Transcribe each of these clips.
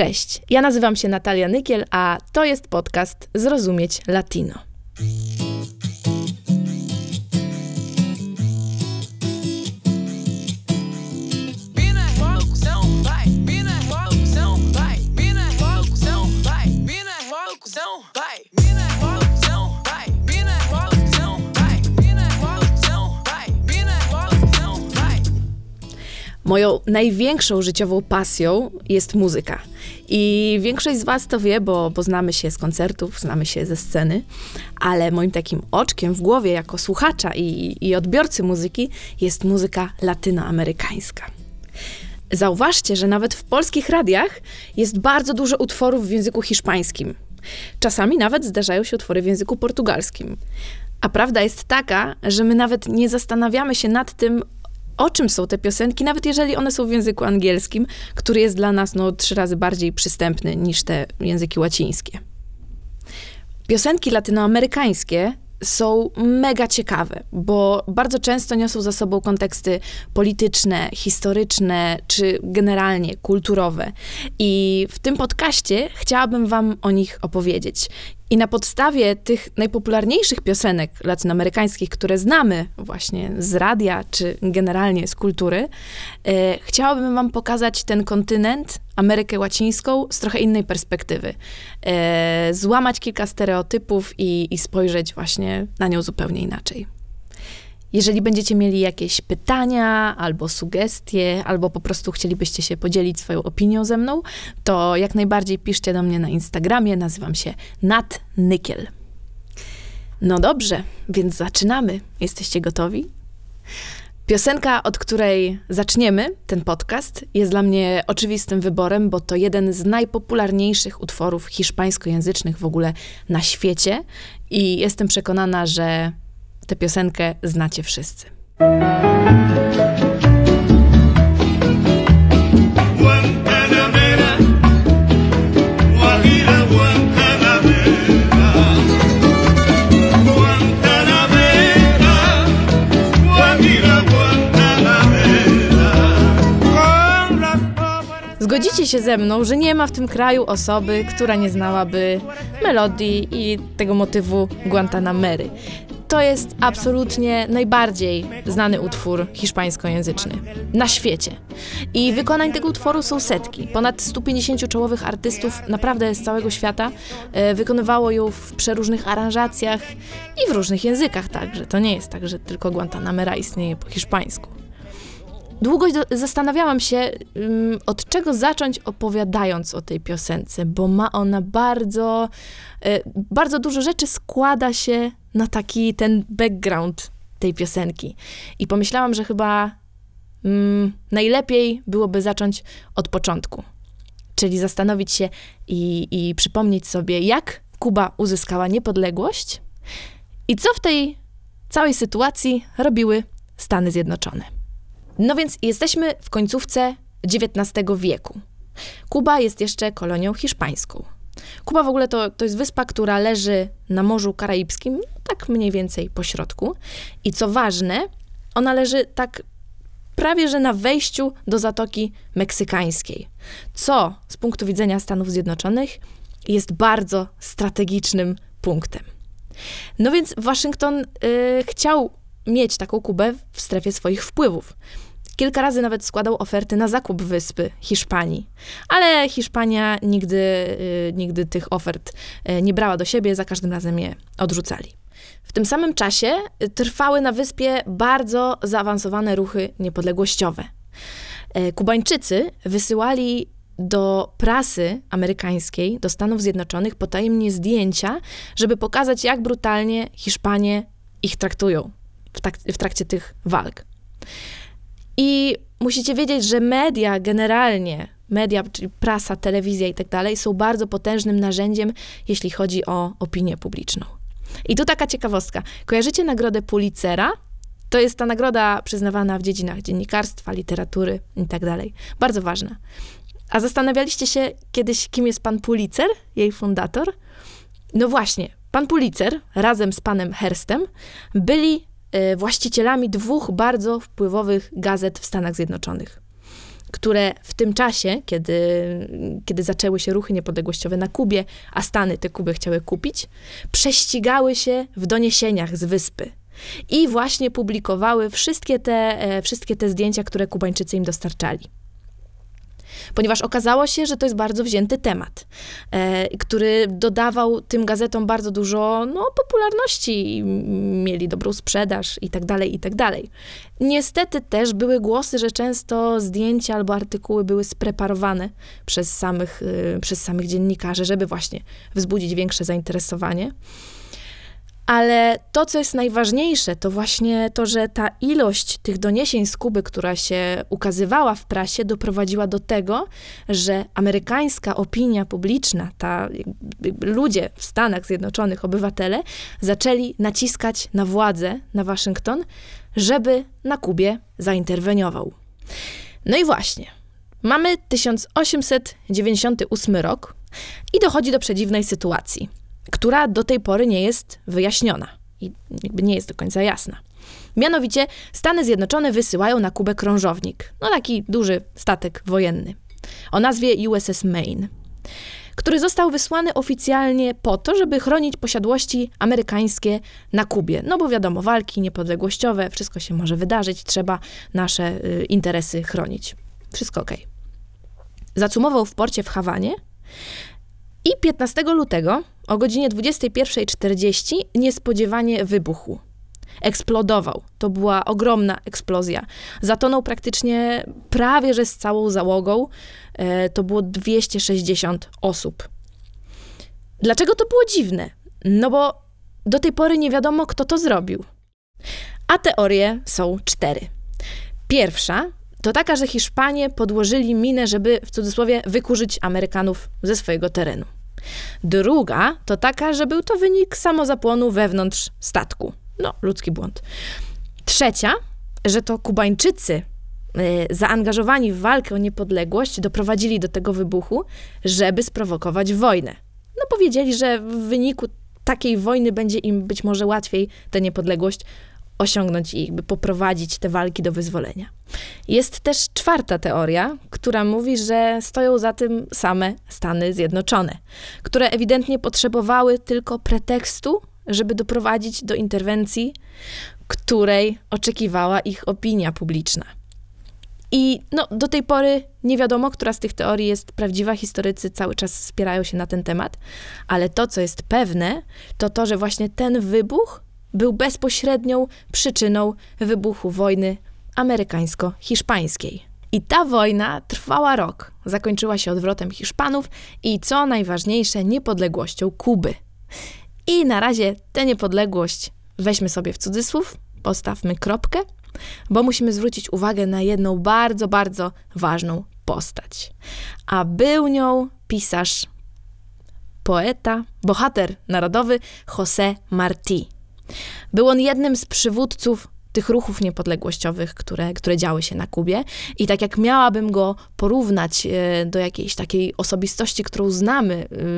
Cześć, ja nazywam się Natalia Nykiel, a to jest podcast Zrozumieć Latino. Moją największą życiową pasją jest muzyka. I większość z Was to wie, bo, znamy się z koncertów, znamy się ze sceny, ale moim takim oczkiem w głowie jako słuchacza i, i odbiorcy muzyki jest muzyka latynoamerykańska. Zauważcie, że nawet w polskich radiach jest bardzo dużo utworów w języku hiszpańskim. Czasami nawet zdarzają się utwory w języku portugalskim. A prawda jest taka, że my nawet nie zastanawiamy się nad tym, o czym są te piosenki, nawet jeżeli one są w języku angielskim, który jest dla nas no, trzy razy bardziej przystępny niż te języki łacińskie. Piosenki latynoamerykańskie są mega ciekawe, bo bardzo często niosą za sobą konteksty polityczne, historyczne czy generalnie kulturowe. I w tym podcaście chciałabym Wam o nich opowiedzieć. I na podstawie tych najpopularniejszych piosenek latynoamerykańskich, które znamy właśnie z radia czy generalnie z kultury, e, chciałabym Wam pokazać ten kontynent, Amerykę Łacińską, z trochę innej perspektywy. E, złamać kilka stereotypów i, i spojrzeć właśnie na nią zupełnie inaczej. Jeżeli będziecie mieli jakieś pytania albo sugestie, albo po prostu chcielibyście się podzielić swoją opinią ze mną, to jak najbardziej piszcie do mnie na Instagramie. Nazywam się Nat Nykiel. No dobrze, więc zaczynamy. Jesteście gotowi? Piosenka, od której zaczniemy ten podcast, jest dla mnie oczywistym wyborem, bo to jeden z najpopularniejszych utworów hiszpańskojęzycznych w ogóle na świecie i jestem przekonana, że tę piosenkę znacie wszyscy. Zgodzicie się ze mną, że nie ma w tym kraju osoby, która nie znałaby melodii i tego motywu Guantanamery to jest absolutnie najbardziej znany utwór hiszpańskojęzyczny na świecie. I wykonań tego utworu są setki. Ponad 150 czołowych artystów naprawdę z całego świata e, wykonywało ją w przeróżnych aranżacjach i w różnych językach także. To nie jest tak, że tylko Guantanamera istnieje po hiszpańsku. Długo zastanawiałam się, um, od czego zacząć opowiadając o tej piosence, bo ma ona bardzo, e, bardzo dużo rzeczy składa się na taki ten background tej piosenki. I pomyślałam, że chyba mm, najlepiej byłoby zacząć od początku. Czyli zastanowić się i, i przypomnieć sobie, jak Kuba uzyskała niepodległość i co w tej całej sytuacji robiły Stany Zjednoczone. No więc jesteśmy w końcówce XIX wieku. Kuba jest jeszcze kolonią hiszpańską. Kuba w ogóle to, to jest wyspa, która leży na Morzu Karaibskim, tak mniej więcej po środku. I co ważne, ona leży tak prawie że na wejściu do Zatoki Meksykańskiej, co z punktu widzenia Stanów Zjednoczonych jest bardzo strategicznym punktem. No więc Waszyngton y, chciał mieć taką Kubę w strefie swoich wpływów. Kilka razy nawet składał oferty na zakup wyspy Hiszpanii, ale Hiszpania nigdy, y, nigdy tych ofert y, nie brała do siebie, za każdym razem je odrzucali. W tym samym czasie trwały na wyspie bardzo zaawansowane ruchy niepodległościowe. Kubańczycy wysyłali do prasy amerykańskiej, do Stanów Zjednoczonych potajemnie zdjęcia, żeby pokazać, jak brutalnie Hiszpanie ich traktują w, tak, w trakcie tych walk. I musicie wiedzieć, że media generalnie, media, czyli prasa, telewizja i tak dalej, są bardzo potężnym narzędziem, jeśli chodzi o opinię publiczną. I tu taka ciekawostka. Kojarzycie nagrodę Pulitzera? To jest ta nagroda przyznawana w dziedzinach dziennikarstwa, literatury i tak dalej. Bardzo ważna. A zastanawialiście się kiedyś, kim jest pan Pulitzer, jej fundator? No właśnie, pan Pulitzer razem z panem Herstem byli właścicielami dwóch bardzo wpływowych gazet w Stanach Zjednoczonych. które w tym czasie, kiedy, kiedy zaczęły się ruchy niepodległościowe na Kubie, a Stany te Kuby chciały kupić, prześcigały się w doniesieniach z wyspy. I właśnie publikowały wszystkie te, e, wszystkie te zdjęcia, które Kubańczycy im dostarczali ponieważ okazało się, że to jest bardzo wzięty temat, e, który dodawał tym gazetom bardzo dużo no, popularności, mieli dobrą sprzedaż i tak dalej, i tak dalej. Niestety też były głosy, że często zdjęcia albo artykuły były spreparowane przez samych, y, przez samych dziennikarzy, żeby właśnie wzbudzić większe zainteresowanie. Ale to, co jest najważniejsze, to właśnie to, że ta ilość tych doniesień z Kuby, która się ukazywała w prasie, doprowadziła do tego, że amerykańska opinia publiczna, ta, ludzie w Stanach Zjednoczonych, obywatele, zaczęli naciskać na władzę, na Waszyngton, żeby na Kubie zainterweniował. No i właśnie, mamy 1898 rok i dochodzi do przedziwnej sytuacji która do tej pory nie jest wyjaśniona i jakby nie jest do końca jasna. Mianowicie Stany Zjednoczone wysyłają na Kubę krążownik, no taki duży statek wojenny, o nazwie USS Maine, który został wysłany oficjalnie po to, żeby chronić posiadłości amerykańskie na Kubie. No bo wiadomo, walki niepodległościowe, wszystko się może wydarzyć, trzeba nasze y, interesy chronić. Wszystko ok. Zacumował w porcie w Hawanie i 15 lutego o godzinie 21.40 niespodziewanie wybuchł. Eksplodował. To była ogromna eksplozja. Zatonął praktycznie prawie że z całą załogą. E, to było 260 osób. Dlaczego to było dziwne? No bo do tej pory nie wiadomo, kto to zrobił. A teorie są cztery. Pierwsza to taka, że Hiszpanie podłożyli minę, żeby w cudzysłowie wykurzyć Amerykanów ze swojego terenu. Druga to taka, że był to wynik samozapłonu wewnątrz statku. No, ludzki błąd. Trzecia, że to Kubańczycy y, zaangażowani w walkę o niepodległość doprowadzili do tego wybuchu, żeby sprowokować wojnę. No powiedzieli, że w wyniku takiej wojny będzie im być może łatwiej tę niepodległość osiągnąć i jakby poprowadzić te walki do wyzwolenia. Jest też czwarta teoria, która mówi, że stoją za tym same Stany Zjednoczone, które ewidentnie potrzebowały tylko pretekstu, żeby doprowadzić do interwencji, której oczekiwała ich opinia publiczna. I no, do tej pory nie wiadomo, która z tych teorii jest prawdziwa. Historycy cały czas spierają się na ten temat, ale to, co jest pewne, to to, że właśnie ten wybuch był bezpośrednią przyczyną wybuchu wojny amerykańsko-hiszpańskiej. I ta wojna trwała rok. Zakończyła się odwrotem Hiszpanów i co najważniejsze, niepodległością Kuby. I na razie tę niepodległość weźmy sobie w cudzysłów, postawmy kropkę, bo musimy zwrócić uwagę na jedną bardzo, bardzo ważną postać. A był nią pisarz, poeta, bohater narodowy José Martí. Był on jednym z przywódców tych ruchów niepodległościowych, które, które działy się na Kubie. I tak jak miałabym go porównać e, do jakiejś takiej osobistości, którą znamy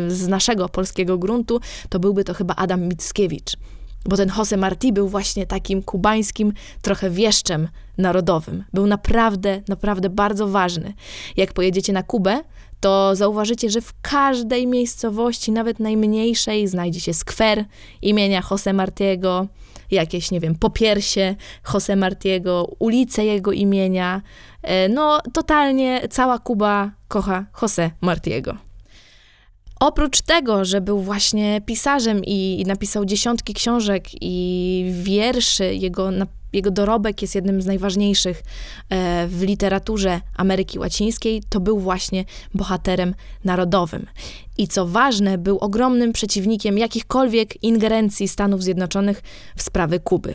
e, z naszego polskiego gruntu, to byłby to chyba Adam Mickiewicz. Bo ten Jose Martí był właśnie takim kubańskim trochę wieszczem narodowym. Był naprawdę, naprawdę bardzo ważny. Jak pojedziecie na Kubę, to zauważycie, że w każdej miejscowości, nawet najmniejszej, znajdzie się skwer imienia Jose Martiego, jakieś, nie wiem, popiersie Jose Martiego, ulice jego imienia. E, no, totalnie cała Kuba kocha Jose Martiego. Oprócz tego, że był właśnie pisarzem i napisał dziesiątki książek i wierszy, jego, jego dorobek jest jednym z najważniejszych e, w literaturze Ameryki Łacińskiej, to był właśnie bohaterem narodowym. I co ważne, był ogromnym przeciwnikiem jakichkolwiek ingerencji Stanów Zjednoczonych w sprawy Kuby.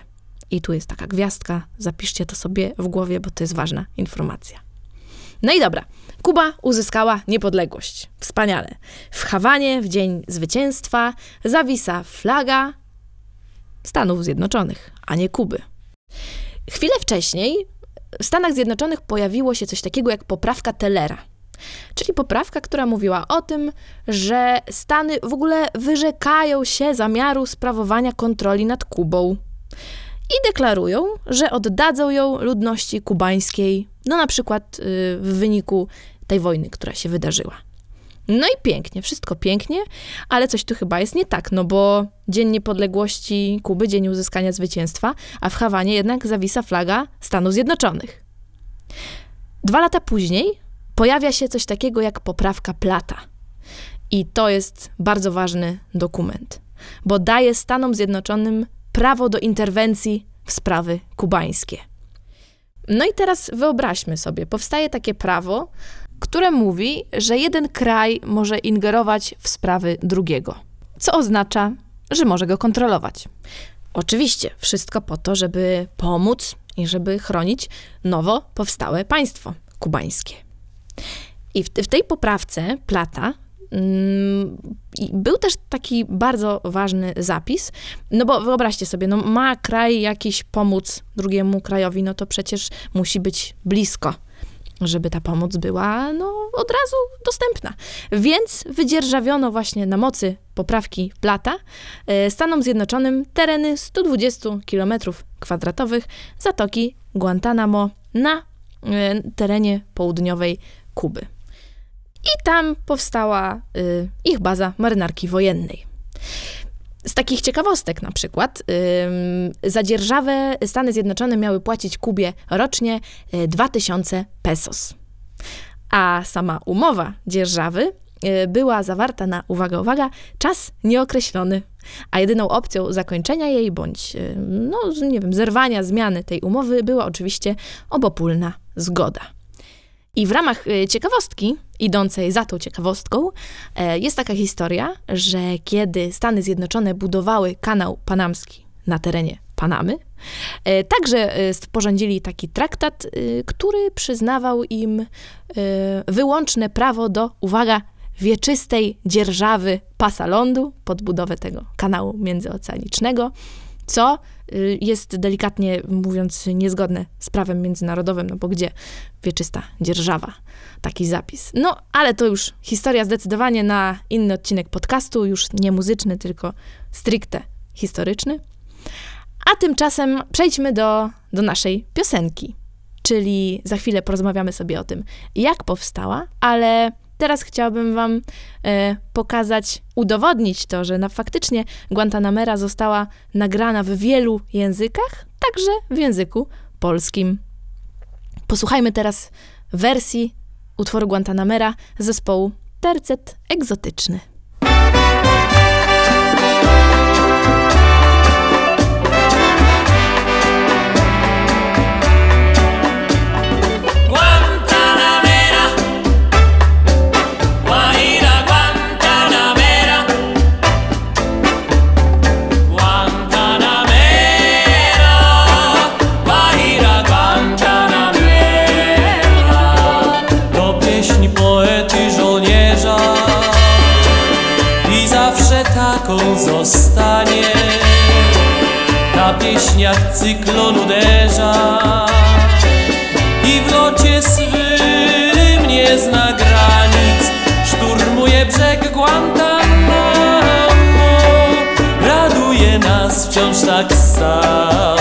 I tu jest taka gwiazdka, zapiszcie to sobie w głowie, bo to jest ważna informacja. No i dobra, Kuba uzyskała niepodległość. Wspaniale. W Hawanie w dzień zwycięstwa zawisa flaga Stanów Zjednoczonych, a nie Kuby. Chwilę wcześniej w Stanach Zjednoczonych pojawiło się coś takiego jak poprawka Tellera. Czyli poprawka, która mówiła o tym, że Stany w ogóle wyrzekają się zamiaru sprawowania kontroli nad Kubą. i deklarują, że oddadzą ją ludności kubańskiej, no na przykład y, w wyniku tej wojny, która się wydarzyła. No i pięknie, wszystko pięknie, ale coś tu chyba jest nie tak, no bo Dzień Niepodległości Kuby, Dzień Uzyskania Zwycięstwa, a w Hawanie jednak zawisa flaga Stanów Zjednoczonych. Dwa lata później pojawia się coś takiego jak poprawka Plata. I to jest bardzo ważny dokument, bo daje Stanom Zjednoczonym prawo do interwencji w sprawy kubańskie. No i teraz wyobraźmy sobie, powstaje takie prawo, które mówi, że jeden kraj może ingerować w sprawy drugiego, co oznacza, że może go kontrolować. Oczywiście, wszystko po to, żeby pomóc i żeby chronić nowo powstałe państwo kubańskie. I w, w tej poprawce Plata mm, był też taki bardzo ważny zapis, no bo wyobraźcie sobie, no ma kraj jakiś pomóc drugiemu krajowi, no to przecież musi być blisko żeby ta pomoc była no, od razu dostępna. Więc wydzierżawiono właśnie na mocy poprawki Plata e, Stanom Zjednoczonym tereny 120 km kwadratowych Zatoki Guantanamo na e, terenie południowej Kuby. I tam powstała e, ich baza marynarki wojennej. Z takich ciekawostek na przykład, yy, za dzierżawę Stany Zjednoczone miały płacić Kubie rocznie 2000 pesos. A sama umowa dzierżawy yy, była zawarta na, uwaga, uwaga, czas nieokreślony. A jedyną opcją zakończenia jej bądź, yy, no nie wiem, zerwania, zmiany tej umowy była oczywiście obopólna zgoda. I w ramach y, ciekawostki, idącej za tą ciekawostką, e, jest taka historia, że kiedy Stany Zjednoczone budowały kanał panamski na terenie Panamy, e, także e, sporządzili taki traktat, który przyznawał im wyłączne prawo do, uwaga, wieczystej dzierżawy pasa lądu pod budowę tego kanału międzyoceanicznego, co y, jest delikatnie mówiąc niezgodne z prawem międzynarodowym, no bo gdzie wieczysta dzierżawa, taki zapis. No, ale to już historia zdecydowanie na inny odcinek podcastu, już nie muzyczny, tylko stricte historyczny. A tymczasem przejdźmy do, do naszej piosenki, czyli za chwilę porozmawiamy sobie o tym, jak powstała, ale Teraz chciałabym Wam e, pokazać, udowodnić to, że na, faktycznie Guantanamera została nagrana w wielu językach, także w języku polskim. Posłuchajmy teraz wersji utworu Guantanamera zespołu Tercet Egzotyczny. Zostanie. Na pieśniach cyklon uderza I w locie swym nie zna granic. Szturmuje brzeg Guantanamo Raduje nas wciąż tak samo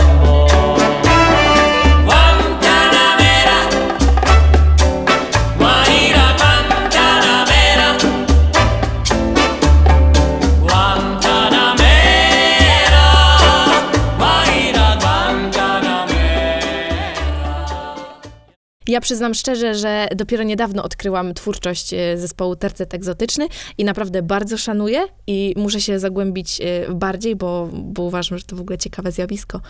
Ja przyznam szczerze, że dopiero niedawno odkryłam twórczość e, zespołu Tercet Egzotyczny i naprawdę bardzo szanuję i muszę się zagłębić e, bardziej, bo, bo uważam, że to w ogóle ciekawe zjawisko.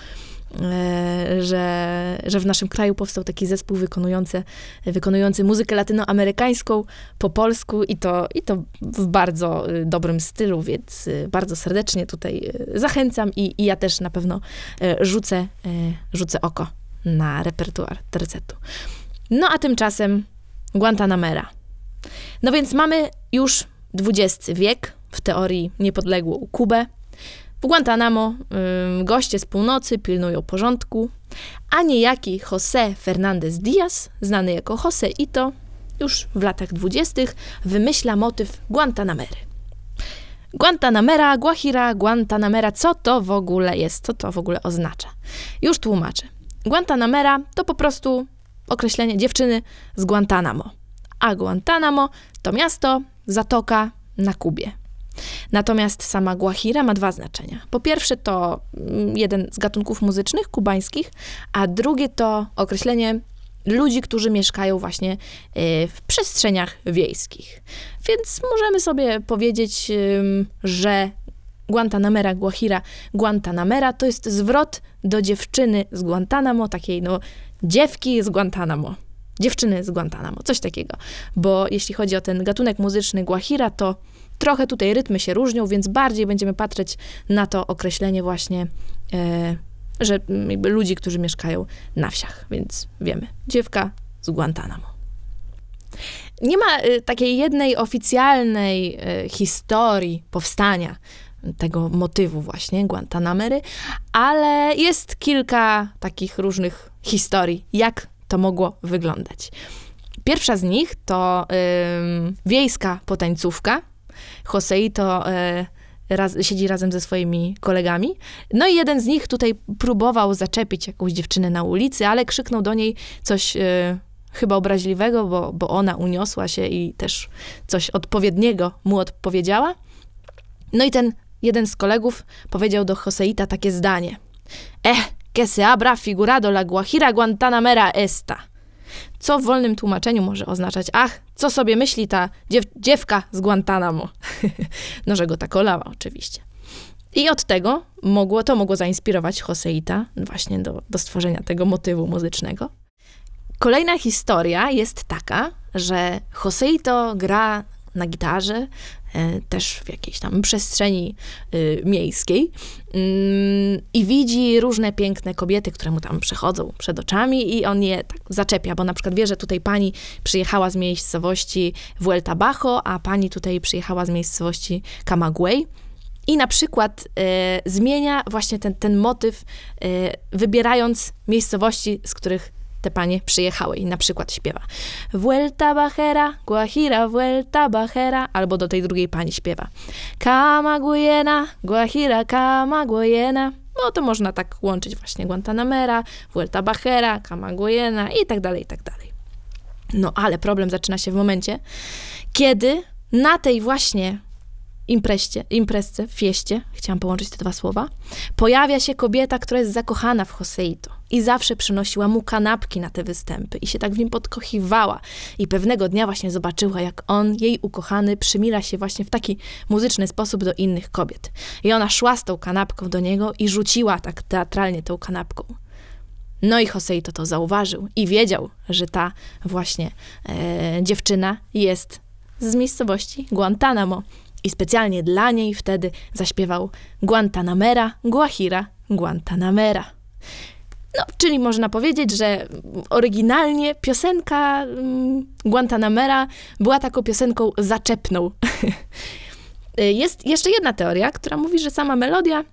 E, że, że w naszym kraju powstał taki zespół wykonujący, wykonujący muzykę latynoamerykańską po polsku i to, i to w bardzo dobrym stylu, więc bardzo serdecznie tutaj zachęcam i, i ja też na pewno rzucę, rzucę oko na repertuar tercetu. No a tymczasem Guantanamera. No więc mamy już XX wiek, w teorii niepodległą Kubę. W Guantanamo ym, goście z północy pilnują porządku, a niejaki José Fernández Díaz, znany jako José Ito, już w latach dwudziestych wymyśla motyw Guantanamery. Guantanamera, Guajira, Guantanamera, co to w ogóle jest? Co to w ogóle oznacza? Już tłumaczę. Guantanamera to po prostu określenie dziewczyny z Guantanamo. A Guantanamo to miasto, zatoka na Kubie. Natomiast sama Guajira ma dwa znaczenia. Po pierwsze to mm, jeden z gatunków muzycznych kubańskich, a drugie to określenie ludzi, którzy mieszkają właśnie y, w przestrzeniach wiejskich. Więc możemy sobie powiedzieć, że Guantanamera, Guajira, Guantanamera to jest zwrot do dziewczyny z Guantanamo, takiej no dziewki z Guantanamo. Dziewczyny z Guantanamo, coś takiego. Bo jeśli chodzi o ten gatunek muzyczny Guajira, to trochę tutaj rytmy się różnią, więc bardziej będziemy patrzeć na to określenie właśnie, e, że jakby ludzi, którzy mieszkają na wsiach, więc wiemy, dziewka z Guantanamo. Nie ma y, takiej jednej oficjalnej y, historii powstania tego motywu właśnie Guantanamery, ale jest kilka takich różnych historii, jak to mogło wyglądać. Pierwsza z nich to ym, wiejska potańcówka. Joseito y, raz, siedzi razem ze swoimi kolegami. No i jeden z nich tutaj próbował zaczepić jakąś dziewczynę na ulicy, ale krzyknął do niej coś y, chyba obraźliwego, bo, bo ona uniosła się i też coś odpowiedniego mu odpowiedziała. No i ten jeden z kolegów powiedział do Joseita takie zdanie. Eh, que se abra figurado la guajira guantanamera esta. Co w wolnym tłumaczeniu może oznaczać, ach, co sobie myśli ta dziew dziewka z Guantanamo. no, że go tak olała oczywiście. I od tego mogło, to mogło zainspirować Joseita właśnie do, do stworzenia tego motywu muzycznego. Kolejna historia jest taka, że Joseito gra na gitarze, też w jakiejś tam przestrzeni y, miejskiej mm, i widzi różne piękne kobiety, które mu tam przechodzą przed oczami i on je tak zaczepia, bo na przykład wie, że tutaj pani przyjechała z miejscowości Vuelta Bajo, a pani tutaj przyjechała z miejscowości Camagüey. I na przykład e, zmienia właśnie ten, ten motyw, e, wybierając miejscowości, z których te panie przyjechały i na przykład śpiewa Vuelta Bajera, Guajira, Vuelta Bajera, albo do tej drugiej pani śpiewa Camagüeyena, Guajira, Camagüeyena. No to można tak łączyć właśnie Guantanamera, Vuelta Bajera, Camagüeyena i tak dalej, i tak dalej. No ale problem zaczyna się w momencie, kiedy na tej właśnie imprezie, imprezce, fieście, chciałam połączyć te dwa słowa, pojawia się kobieta, która jest zakochana w Joseito i zawsze przynosiła mu kanapki na te występy i się tak w nim podkochiwała. I pewnego dnia właśnie zobaczyła, jak on, jej ukochany, przymila się właśnie w taki muzyczny sposób do innych kobiet. I ona szła z tą kanapką do niego i rzuciła tak teatralnie tą kanapką. No i Joseito to zauważył i wiedział, że ta właśnie e, dziewczyna jest z miejscowości Guantanamo i specjalnie dla niej wtedy zaśpiewał Guantanamera, Guajira, Guantanamera. No, czyli można powiedzieć, że oryginalnie piosenka mm, Guantanamera była taką piosenką zaczepną. Jest jeszcze jedna teoria, która mówi, że sama melodia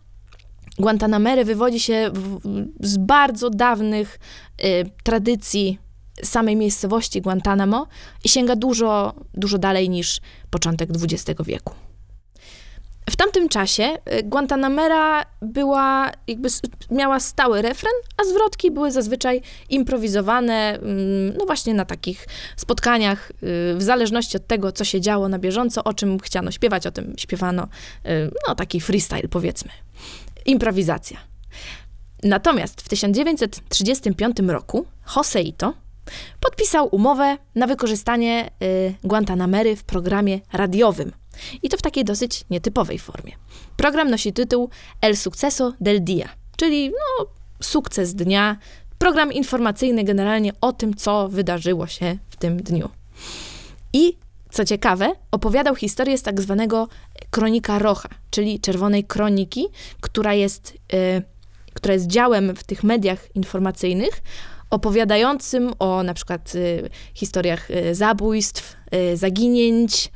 Guantanamery wywodzi się w, z bardzo dawnych y, tradycji samej miejscowości Guantanamo i sięga dużo, dużo dalej niż początek XX wieku. W tamtym czasie y, Guantanamera była, jakby miała stały refren, a zwrotki były zazwyczaj improwizowane, mm, no właśnie na takich spotkaniach, y, w zależności od tego, co się działo na bieżąco, o czym chciano śpiewać, o tym śpiewano, y, no taki freestyle powiedzmy. Improwizacja. Natomiast w 1935 roku Joseito podpisał umowę na wykorzystanie Guantanamery w programie radiowym – i to w takiej dosyć nietypowej formie. Program nosi tytuł El Suceso del Dia, czyli no, sukces dnia, program informacyjny generalnie o tym, co wydarzyło się w tym dniu. I co ciekawe, opowiadał historię z tak zwanego kronika rocha, czyli czerwonej kroniki, która jest, y, która jest działem w tych mediach informacyjnych, opowiadającym o na przykład y, historiach y, zabójstw, y, zaginięć,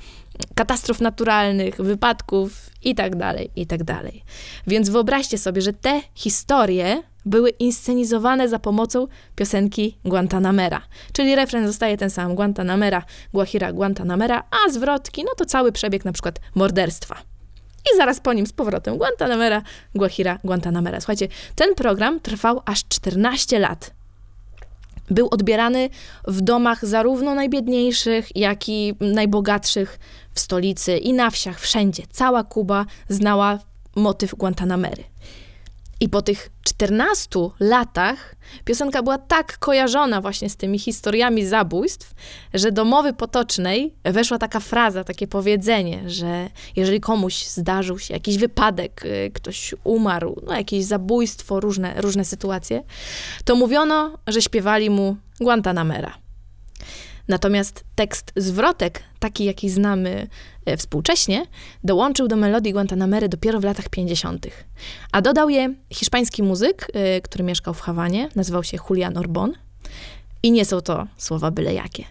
katastrof naturalnych, wypadków i tak dalej, i tak. Więc wyobraźcie sobie, że te historie były inscenizowane za pomocą piosenki Guantanamera. Czyli refren zostaje ten sam, Guantanamera, Guajira, Guantanamera, a zwrotki, no to cały przebieg na przykład morderstwa. i zaraz po nim z powrotem Guantanamera, Guajira, Guantanamera. Słuchajcie, ten program trwał aż 14 lat. Był odbierany w domach zarówno najbiedniejszych, jak i najbogatszych w stolicy i na wsiach, wszędzie. Cała Kuba znała motyw Guantanamery. I po tych 14 latach piosenka była tak kojarzona właśnie z tymi historiami zabójstw, że do mowy potocznej weszła taka fraza, takie powiedzenie, że jeżeli komuś zdarzył się jakiś wypadek, y, ktoś umarł, no jakieś zabójstwo, różne, różne sytuacje, to mówiono, że śpiewali mu Guantanamera. Natomiast tekst zwrotek, taki jaki znamy e, współcześnie, dołączył do melodii Guantanamery dopiero w latach 50. A dodał je hiszpański muzyk, e, który mieszkał w Hawanie, nazywał się Julian Orbon. I nie są to słowa byle jakie.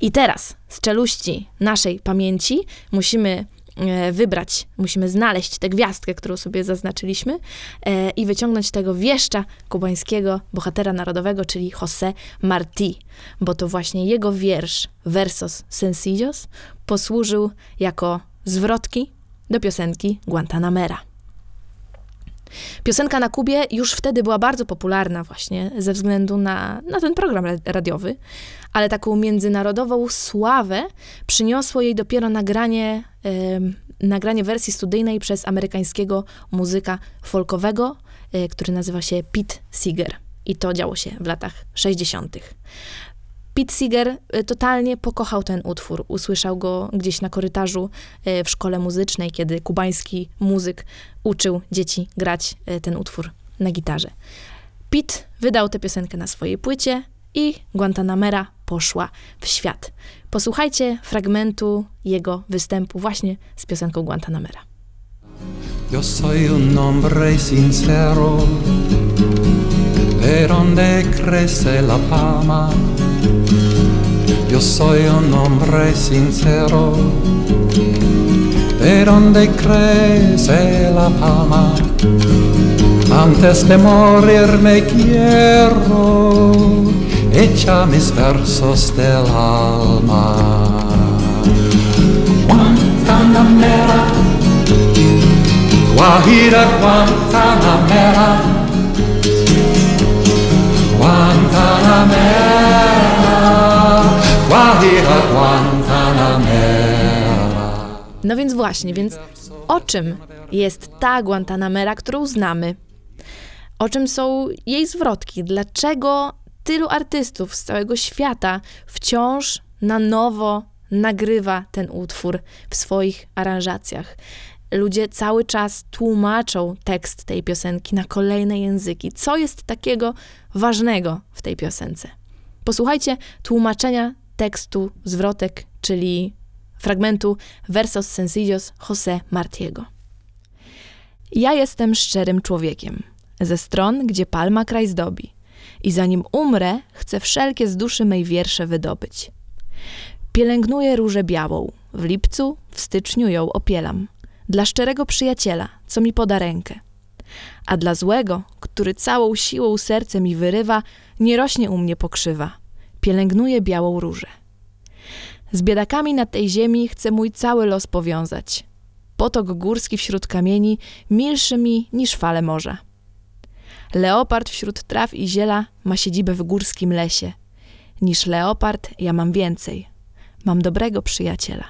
I teraz z czeluści naszej pamięci musimy wybrać, musimy znaleźć tę gwiazdkę, którą sobie zaznaczyliśmy e, i wyciągnąć tego wieszcza kubańskiego, bohatera narodowego, czyli José Martí, bo to właśnie jego wiersz Versos Sencillos posłużył jako zwrotki do piosenki Guantanamera. Piosenka na Kubie już wtedy była bardzo popularna właśnie ze względu na, na ten program ra- radiowy, ale taką międzynarodową sławę przyniosło jej dopiero nagranie, nagranie wersji studyjnej przez amerykańskiego muzyka folkowego, e, który nazywa się Pete Seeger. I to działo się w latach 60. Pete Seeger e, totalnie pokochał ten utwór. Usłyszał go gdzieś na korytarzu e, w szkole muzycznej, kiedy kubański muzyk uczył dzieci grać e, ten utwór na gitarze. Pete wydał tę piosenkę na swojej płycie i Guantanamera poszła w świat. Posłuchajcie fragmentu jego występu właśnie z piosenką Guantanamera. Yo soy un hombre sincero, de donde crece la palma. Yo soy un hombre sincero, de donde crece la palma, antes de morir me quiero, echa mis versos del alma. Guantanamera, Guajira Guantanamera, Guantanamera. No więc właśnie, więc o czym jest ta Guantanamera, którą znamy? O czym są jej zwrotki? Dlaczego tylu artystów z całego świata wciąż na nowo nagrywa ten utwór w swoich aranżacjach? Ludzie cały czas tłumaczą tekst tej piosenki na kolejne języki. Co jest takiego ważnego w tej piosence? Posłuchajcie tłumaczenia tekstu zwrotek, czyli fragmentu Versos Sencillos José Martiego. Ja jestem szczerym człowiekiem, ze stron, gdzie palma kraj zdobi, i zanim umrę, chcę wszelkie z duszy mej wiersze wydobyć. Pielęgnuję różę białą, w lipcu, w styczniu ją opielam, dla szczerego przyjaciela, co mi poda rękę. A dla złego, który całą siłą serce mi wyrywa, nie rośnie u mnie pokrzywa. Pielęgnuję białą różę. Z biedakami na tej ziemi chcę mój cały los powiązać. Potok górski wśród kamieni, milszy mi niż fale morza. Leopard wśród traw i ziela ma siedzibę w górskim lesie. Niż leopard ja mam więcej. Mam dobrego przyjaciela.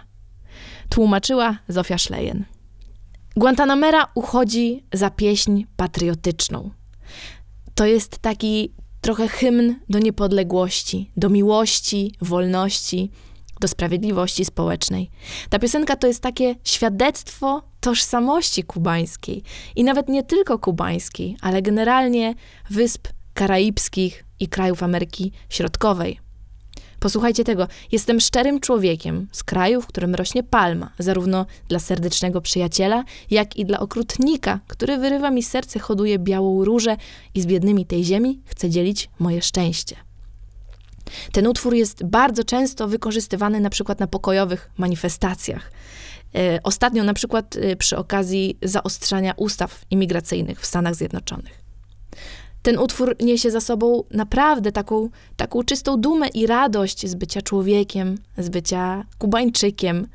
Tłumaczyła Zofia Szlejen. Guantanamera uchodzi za pieśń patriotyczną. To jest taki trochę hymn do niepodległości, do miłości, wolności, do sprawiedliwości społecznej. Ta piosenka to jest takie świadectwo tożsamości kubańskiej i nawet nie tylko kubańskiej, ale generalnie wysp karaibskich i krajów Ameryki Środkowej. Posłuchajcie tego. Jestem szczerym człowiekiem z kraju, w którym rośnie palma, zarówno dla serdecznego przyjaciela, jak i dla okrutnika, który wyrywa mi serce, hoduje białą różę i z biednymi tej ziemi chce dzielić moje szczęście. Ten utwór jest bardzo często wykorzystywany na przykład na pokojowych manifestacjach. E, Ostatnio na przykład e, przy okazji zaostrzania ustaw imigracyjnych w Stanach Zjednoczonych. Ten utwór niesie za sobą naprawdę taką, taką czystą dumę i radość z bycia człowiekiem, z bycia Kubańczykiem,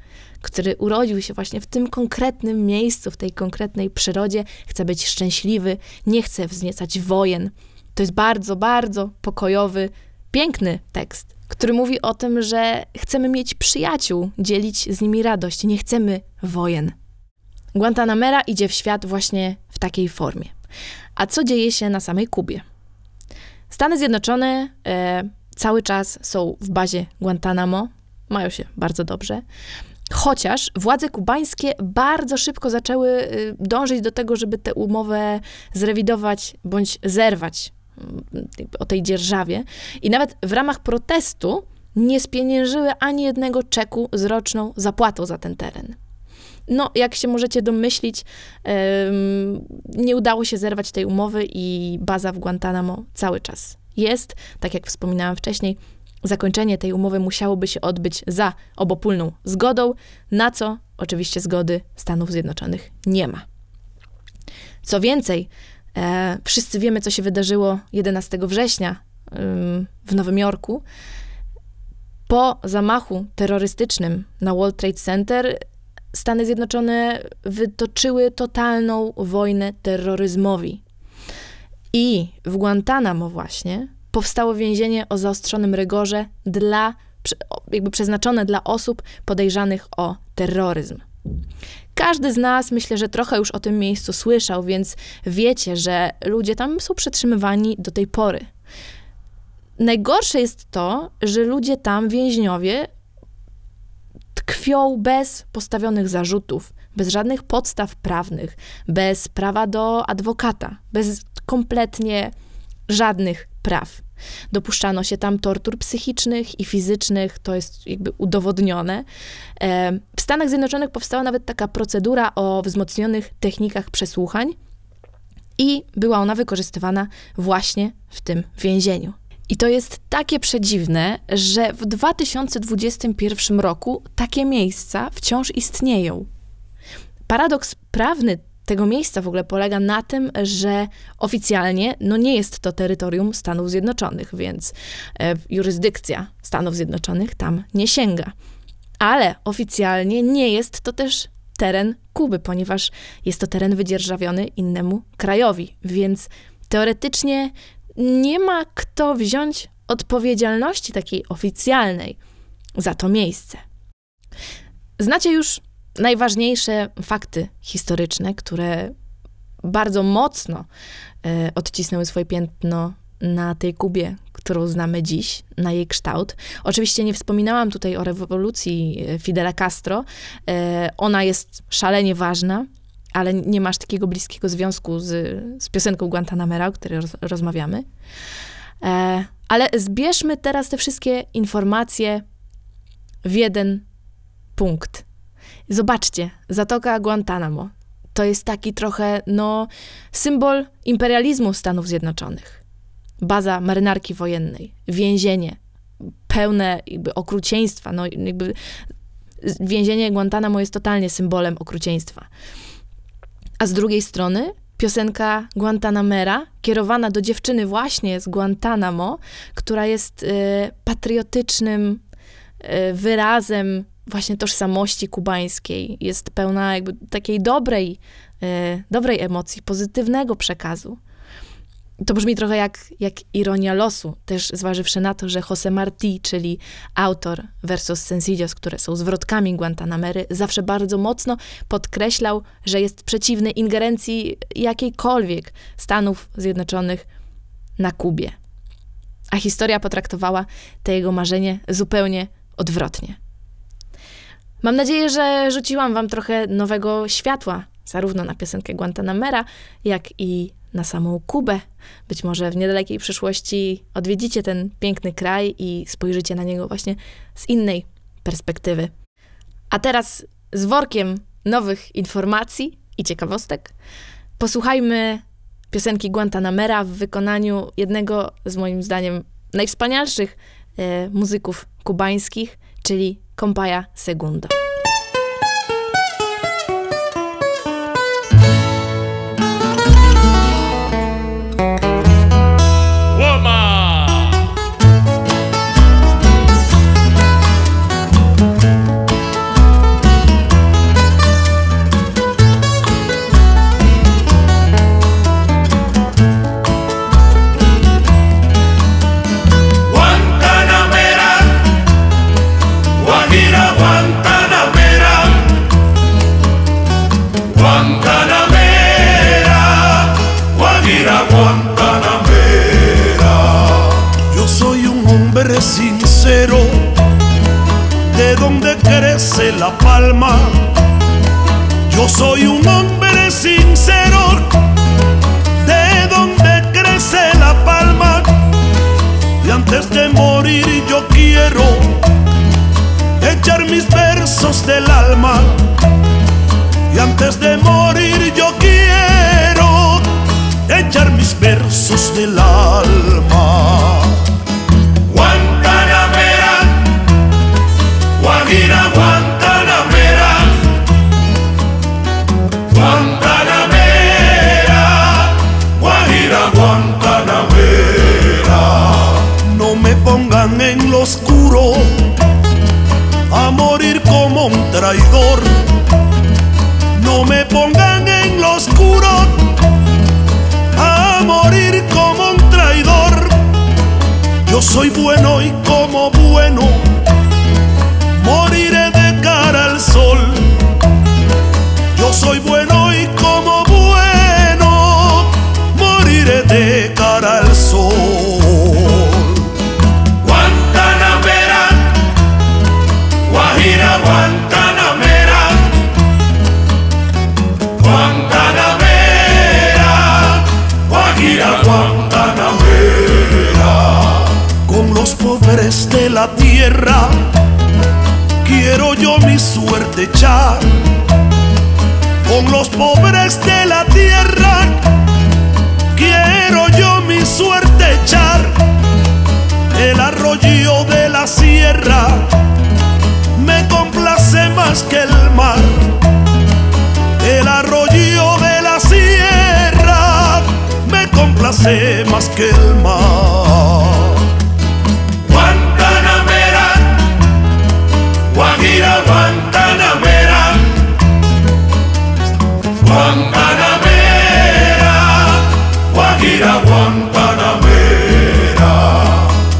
który urodził się właśnie w tym konkretnym miejscu, w tej konkretnej przyrodzie, chce być szczęśliwy, nie chce wzniecać wojen. To jest bardzo, bardzo pokojowy, piękny tekst, który mówi o tym, że chcemy mieć przyjaciół, dzielić z nimi radość, nie chcemy wojen. Guantanamera idzie w świat właśnie w takiej formie. A co dzieje się na samej Kubie? Stany Zjednoczone e, cały czas są w bazie Guantanamo, mają się bardzo dobrze. Chociaż władze kubańskie bardzo szybko zaczęły y, dążyć do tego, żeby tę umowę zrewidować bądź zerwać mm, o tej dzierżawie. I nawet w ramach protestu nie spieniężyły ani jednego czeku z roczną zapłatą za ten teren. No, jak się możecie domyślić, nie udało się zerwać tej umowy i baza w Guantanamo cały czas jest. Tak jak wspominałam wcześniej, zakończenie tej umowy musiałoby się odbyć za obopólną zgodą, na co oczywiście zgody Stanów Zjednoczonych nie ma. Co więcej, e, wszyscy wiemy, co się wydarzyło 11 września ym, w Nowym Jorku. Po zamachu terrorystycznym na World Trade Center Stany Zjednoczone wytoczyły totalną wojnę terroryzmowi. I w Guantanamo właśnie powstało więzienie o zaostrzonym rygorze dla, jakby przeznaczone dla osób podejrzanych o terroryzm. Każdy z nas myślę, że trochę już o tym miejscu słyszał, więc wiecie, że ludzie tam są przetrzymywani do tej pory. Najgorsze jest to, że ludzie tam, więźniowie, tkwią bez postawionych zarzutów, bez żadnych podstaw prawnych, bez prawa do adwokata, bez kompletnie żadnych praw. Dopuszczano się tam tortur psychicznych i fizycznych, to jest jakby udowodnione. W Stanach Zjednoczonych powstała nawet taka procedura o wzmocnionych technikach przesłuchań i była ona wykorzystywana właśnie w tym więzieniu. I to jest takie przedziwne, że w 2021 roku takie miejsca wciąż istnieją. Paradoks prawny tego miejsca w ogóle polega na tym, że oficjalnie no nie jest to terytorium Stanów Zjednoczonych, więc e, jurysdykcja Stanów Zjednoczonych tam nie sięga. Ale oficjalnie nie jest to też teren Kuby, ponieważ jest to teren wydzierżawiony innemu krajowi, więc teoretycznie nie ma kto wziąć odpowiedzialności takiej oficjalnej za to miejsce. Znacie już najważniejsze fakty historyczne, które bardzo mocno e, odcisnęły swoje piętno na tej Kubie, którą znamy dziś, na jej kształt. Oczywiście nie wspominałam tutaj o rewolucji e, Fidela Castro. E, ona jest szalenie ważna, ale nie masz takiego bliskiego związku z, z piosenką Guantanamera, o której roz, rozmawiamy. E, ale zbierzmy teraz te wszystkie informacje w jeden punkt. Zobaczcie, Zatoka Guantanamo to jest taki trochę, no, symbol imperializmu Stanów Zjednoczonych. Baza marynarki wojennej, więzienie, pełne jakby okrucieństwa, no jakby więzienie Guantanamo jest totalnie symbolem okrucieństwa. A z drugiej strony piosenka Guantanamera, kierowana do dziewczyny właśnie z Guantanamo, która jest y, patriotycznym y, wyrazem właśnie tożsamości kubańskiej. Jest pełna jakby takiej dobrej, y, dobrej emocji, pozytywnego przekazu. To brzmi trochę jak, jak ironia losu, też zważywszy na to, że José Martí, czyli autor versos sencillos, które są zwrotkami Guantanamery, zawsze bardzo mocno podkreślał, że jest przeciwny ingerencji jakiejkolwiek Stanów Zjednoczonych na Kubie. A historia potraktowała te jego marzenie zupełnie odwrotnie. Mam nadzieję, że rzuciłam wam trochę nowego światła, zarówno na piosenkę Guantanamera, jak i na samą Kubę. Być może w niedalekiej przyszłości odwiedzicie ten piękny kraj i spojrzycie na niego właśnie z innej perspektywy. A teraz z workiem nowych informacji i ciekawostek posłuchajmy piosenki Guantanamera w wykonaniu jednego z moim zdaniem najwspanialszych e, muzyków kubańskich, czyli Compaya Segundo. Del alma. Y antes de morir yo quiero echar mis versos del alma. No me pongan en lo oscuro a morir como un traidor. Yo soy bueno y como bueno moriré de cara al sol. Yo soy bueno quiero yo mi suerte echar. Con los pobres de la tierra quiero yo mi suerte echar. El arroyo de la sierra me complace más que el mar. El arroyo de la sierra me complace más que el mar. Guantanamera, Guantanamera, Guajira, Guantanamera.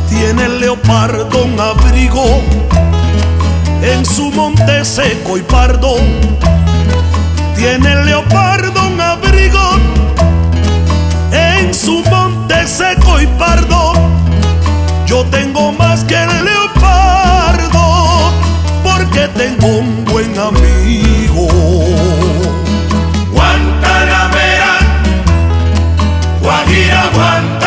Tiene el leopardo un abrigo en su monte seco y pardo. Tiene el leopardo un abrigo en su monte seco y pardo. Yo tengo más que el leopardo porque tengo un buen amigo. Guantanamera, Guajira, Guantanamera,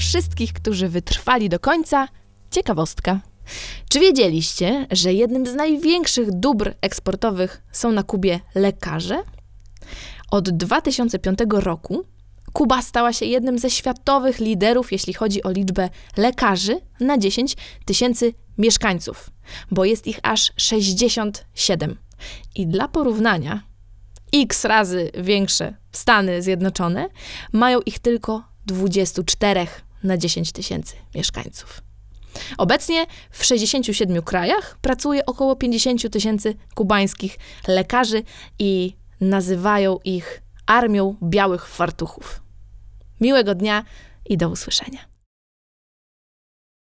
wszystkich, którzy wytrwali do końca, ciekawostka. Czy wiedzieliście, że jednym z największych dóbr eksportowych są na Kubie lekarze? Od 2005 roku Kuba stała się jednym ze światowych liderów, jeśli chodzi o liczbę lekarzy na 10 tysięcy mieszkańców, bo jest ich aż 67. I dla porównania, x razy większe Stany Zjednoczone mają ich tylko 24 na 10 tysięcy mieszkańców. Obecnie w 67 krajach pracuje około 50 tysięcy kubańskich lekarzy i nazywają ich armią białych fartuchów. Miłego dnia i do usłyszenia.